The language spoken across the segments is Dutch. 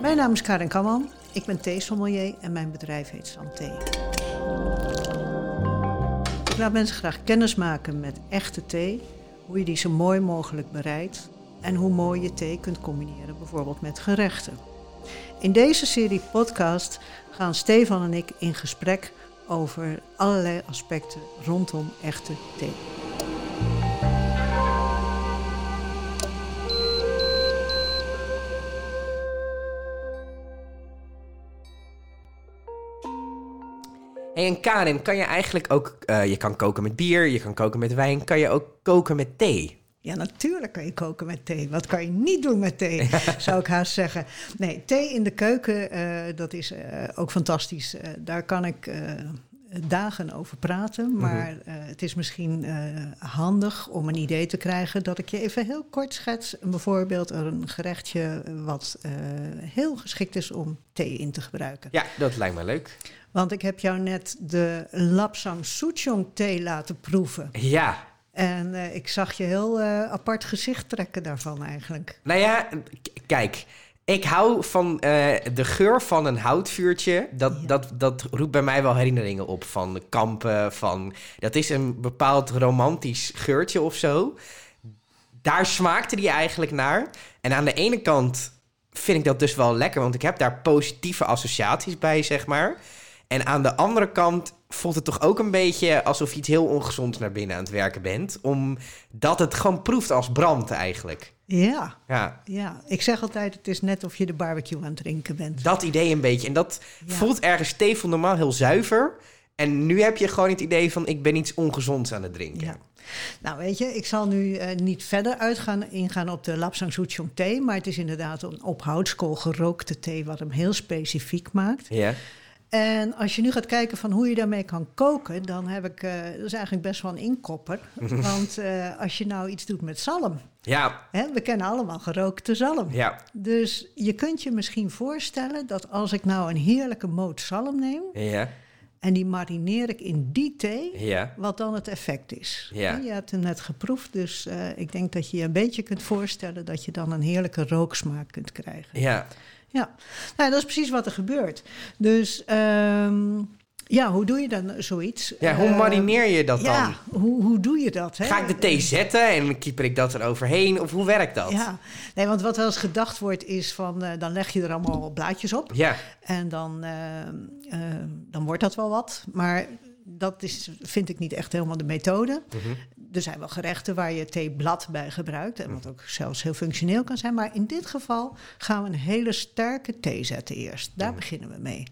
Mijn naam is Karin Kamman. Ik ben theesommelier en mijn bedrijf heet Santé. Ik laat mensen graag kennis maken met echte thee, hoe je die zo mooi mogelijk bereidt en hoe mooi je thee kunt combineren, bijvoorbeeld met gerechten. In deze serie podcast gaan Stefan en ik in gesprek over allerlei aspecten rondom echte thee. Hey, en Karin, kan je eigenlijk ook... eh, je kan koken met bier, je kan koken met wijn. Kan je ook koken met thee? Ja, natuurlijk kan je koken met thee. Wat kan je niet doen met thee, zou ik haast zeggen. Nee, thee in de keuken, eh, dat is eh, ook fantastisch. Daar kan ik dagen over praten. Maar eh, het is misschien eh, handig om een idee te krijgen... dat ik je even heel kort schets. Bijvoorbeeld een gerechtje wat eh, heel geschikt is om thee in te gebruiken. Ja, dat lijkt me leuk. Want ik heb jou net de Lapsang Souchong thee laten proeven. Ja, En ik zag je heel apart gezicht trekken daarvan eigenlijk. nou ja, kijk. Ik hou van eh, de geur van een houtvuurtje. Dat, Ja. dat, dat roept bij mij wel herinneringen op van de kampen. Van, dat is een bepaald romantisch geurtje of zo. Daar smaakte die eigenlijk naar. En aan de ene kant vind ik dat dus wel lekker, want ik heb daar positieve associaties bij, zeg maar. En aan de andere kant voelt het toch ook een beetje alsof je iets heel ongezonds naar binnen aan het werken bent. Omdat het gewoon proeft als brand eigenlijk. Ja, Ja, ja. Ik zeg altijd, het is net of je de barbecue aan het drinken bent. dat idee een beetje. En dat Ja. voelt ergens Stefan normaal heel zuiver. En nu heb je gewoon het idee van ik ben iets ongezonds aan het drinken. Ja. Nou, weet je, ik zal nu eh, niet verder uitgaan, ingaan op de Lapsang Souchong thee. Maar het is inderdaad een op houtskool gerookte thee, wat hem heel specifiek maakt. Ja. En als je nu gaat kijken van hoe je daarmee kan koken, dan heb ik, eh, dat is eigenlijk best wel een inkopper. Want eh, als je nou iets doet met zalm, Ja, hè, we kennen allemaal gerookte zalm. ja, Dus je kunt je misschien voorstellen dat als ik nou een heerlijke moot zalm neem ja, en die marineer ik in die thee, ja. wat dan het effect is. Ja. Je hebt hem net geproefd, dus eh, ik denk dat je je een beetje kunt voorstellen dat je dan een heerlijke rooksmaak kunt krijgen. Ja, Ja, nou, dat is precies wat er gebeurt. Dus ehm, ja, hoe doe je dan zoiets? ja hoe Eh, marineer je dat dan? Ja, hoe, hoe doe je dat? Hè? Ga ik de thee zetten en kieper ik dat er overheen? Of hoe werkt dat? Ja, nee, want wat wel eens gedacht wordt is van, eh, dan leg je er allemaal blaadjes op. Ja, En dan, eh, eh, dan wordt dat wel wat. Maar dat is, vind ik niet echt helemaal de methode. Mhm. Er zijn wel gerechten waar je theeblad bij gebruikt. En wat ook zelfs heel functioneel kan zijn. Maar in dit geval gaan we een hele sterke thee zetten eerst. Daar beginnen we mee.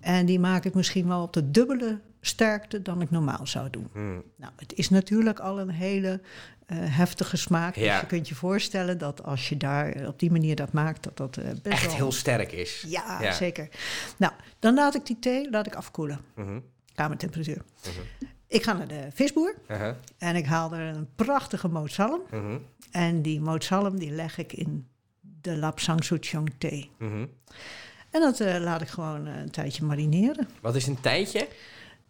En die maak ik misschien wel op de dubbele sterkte dan ik normaal zou doen. Hmm. Nou, het is natuurlijk al een hele eh, heftige smaak. Ja. Dus je kunt je voorstellen dat als je daar eh, op die manier dat maakt, dat dat eh, best echt wel... heel sterk is. Ja, Ja. zeker. Nou, dan laat ik die thee laat ik afkoelen. Mhm, Kamertemperatuur. mhm, Ik ga naar de visboer uh-huh, en ik haal er een prachtige moot zalm. mhm, En die moot zalm die leg ik in de Lapsang Souchong thee. mhm. En dat eh, laat ik gewoon eh, een tijdje marineren. Wat is een tijdje?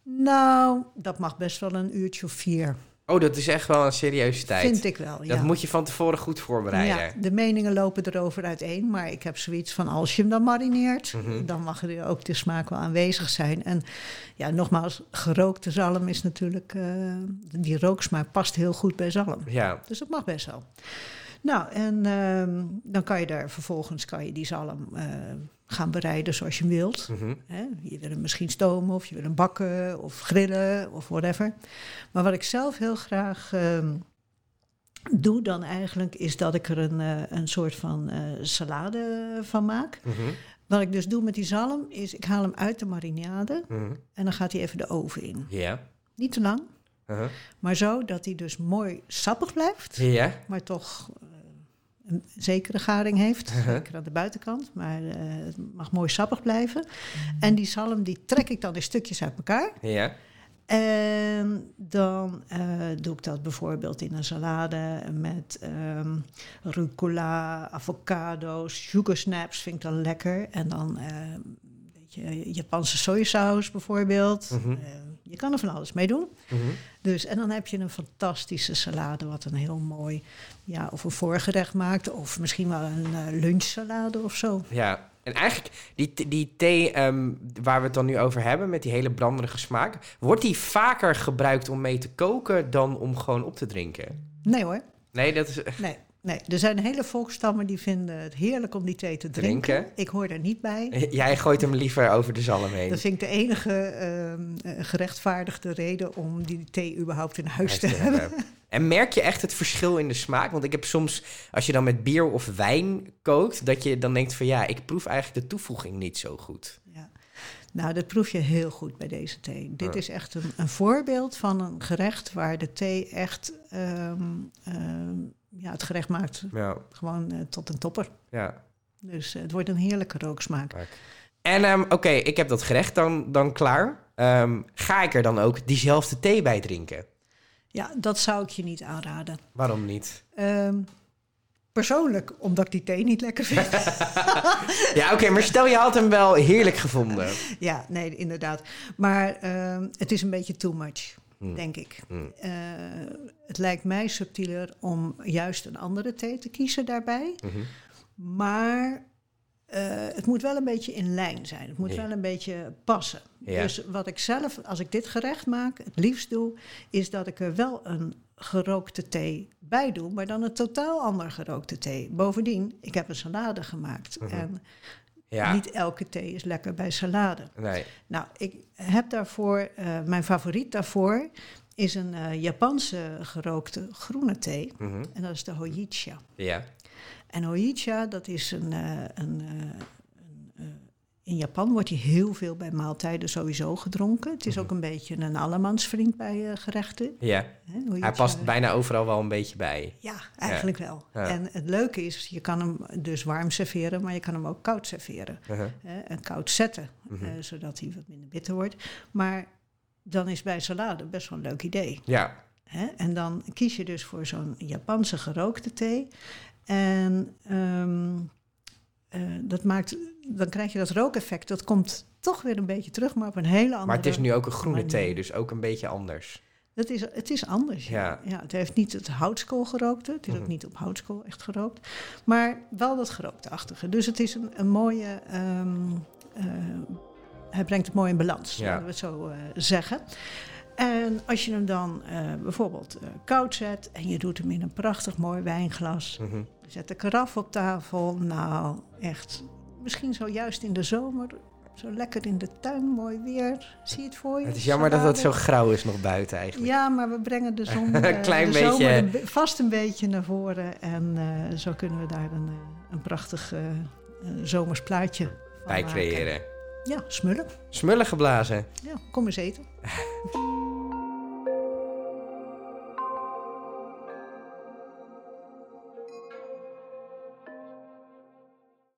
Nou, dat mag best wel een uurtje of vier. Oh, dat is echt wel een serieuze tijd. Vind ik wel, ja. Dat moet je van tevoren goed voorbereiden. Ja, de meningen lopen erover uiteen, maar ik heb zoiets van als je hem dan marineert, Mhm. dan mag er ook de smaak wel aanwezig zijn. En ja, nogmaals, gerookte zalm is natuurlijk, eh, die rooksmaak past heel goed bij zalm. Ja, Dus dat mag best wel. Nou, en ehm, dan kan je daar vervolgens kan je die zalm eh, gaan bereiden zoals je wilt. mhm? Je wil hem misschien stomen of je wil hem bakken of grillen of whatever. Maar wat ik zelf heel graag ehm, doe dan eigenlijk is dat ik er een, eh, een soort van eh, salade van maak. mhm, Wat ik dus doe met die zalm is ik haal hem uit de marinade mhm. en dan gaat hij even de oven in. Ja, Niet te lang, uh-huh. maar zo dat hij dus mooi sappig blijft maar toch een zekere garing heeft. Zeker aan de buitenkant, maar eh, het mag mooi sappig blijven. En die zalm die trek ik dan in stukjes uit elkaar. ja, En dan eh, doe ik dat bijvoorbeeld in een salade met ehm, rucola, avocado's, sugar snaps vind ik dan lekker. En dan eh, beetje Japanse sojasaus bijvoorbeeld. Mhm. Eh, je kan er van alles mee doen. mhm. Dus, en dan heb je een fantastische salade, wat een heel mooi, ja, of een voorgerecht maakt, of misschien wel een eh, lunchsalade of zo. ja. En eigenlijk, die, die thee ehm, waar we het dan nu over hebben, met die hele branderige smaak, wordt die vaker gebruikt om mee te koken dan om gewoon op te drinken? Nee hoor. Nee, dat is. Nee, nee. Er zijn hele volkstammen die vinden het heerlijk om die thee te drinken. Drinken. Ik hoor daar niet bij. Jij gooit hem liever over de zalm heen. Dat vind ik de enige ehm, eh, gerechtvaardigde reden om die thee überhaupt in huis te hebben. En merk je echt het verschil in de smaak? Want ik heb soms, als je dan met bier of wijn kookt, dat je dan denkt van ja, ik proef eigenlijk de toevoeging niet zo goed. Ja. Nou, dat proef je heel goed bij deze thee. Dit is echt een, een voorbeeld van een gerecht waar de thee echt ehm, ehm, ja, het gerecht maakt Ja, gewoon eh, tot een topper. ja. Dus eh, het wordt een heerlijke rooksmaak. En ehm, oké, ik heb dat gerecht dan, dan klaar. Ga ik er dan ook diezelfde thee bij drinken? Ja, dat zou ik je niet aanraden. Waarom niet? Persoonlijk, omdat ik die thee niet lekker vind. Ja, oké, maar stel je had hem wel heerlijk gevonden. ja, nee, inderdaad. Maar ehm, het is een beetje too much, Hmm. denk ik. Hmm. Eh, het lijkt mij subtieler om juist een andere thee te kiezen daarbij. Mhm. Maar eh, het moet wel een beetje in lijn zijn. Het moet Ja. wel een beetje passen. Ja. Dus wat ik zelf, als ik dit gerecht maak, het liefst doe, is dat ik er wel een gerookte thee bij doe, maar dan een totaal ander gerookte thee. Bovendien, ik heb een salade gemaakt. Mhm. En Ja, niet elke thee is lekker bij salade. nee. Nou, ik heb daarvoor, eh, mijn favoriet daarvoor is een eh, Japanse gerookte groene thee. Mhm. En dat is de Hojicha. Ja, En Hojicha, dat is een. eh, een, een in Japan wordt hij heel veel bij maaltijden sowieso gedronken. Het is Mhm. ook een beetje een allemansvriend bij eh, gerechten. ja. Hij past bijna overal wel een beetje bij. Ja, eigenlijk wel. Ja. En het leuke is, je kan hem dus warm serveren, maar je kan hem ook koud serveren. Mhm. Hè, en koud zetten, Mhm. eh, zodat hij wat minder bitter wordt. Maar dan is bij salade best wel een leuk idee. Ja? En dan kies je dus voor zo'n Japanse gerookte thee. En ehm, eh, dat maakt, dan krijg je dat rookeffect. Dat komt toch weer een beetje terug, maar op een hele andere maar het is nu ook een groene manier. thee, dus ook een beetje anders. Dat is, het is anders. Ja. Ja. Het heeft niet het houtskool gerookte. Het is Mhm. ook niet op houtskool echt gerookt. Maar wel dat gerookte-achtige. Dus het is een, een mooie... eh, hij brengt het mooi in balans, Ja. laten we het zo eh, zeggen. En als je hem dan eh, bijvoorbeeld koud zet... en je doet hem in een prachtig mooi wijnglas... Mhm. je zet de karaf op tafel. Nou, echt... Misschien zo juist in de zomer... Zo lekker in de tuin, mooi weer. Zie je het voor je? Het is jammer dat het zo grauw is nog buiten eigenlijk. Ja, maar we brengen de zon Een eh, klein de beetje- zomer een vast een beetje naar voren. En eh, zo kunnen we daar een, eh, een prachtig eh, zomers plaatje Bij creëren. Ja, smullen. Smullen geblazen. Ja, kom eens eten.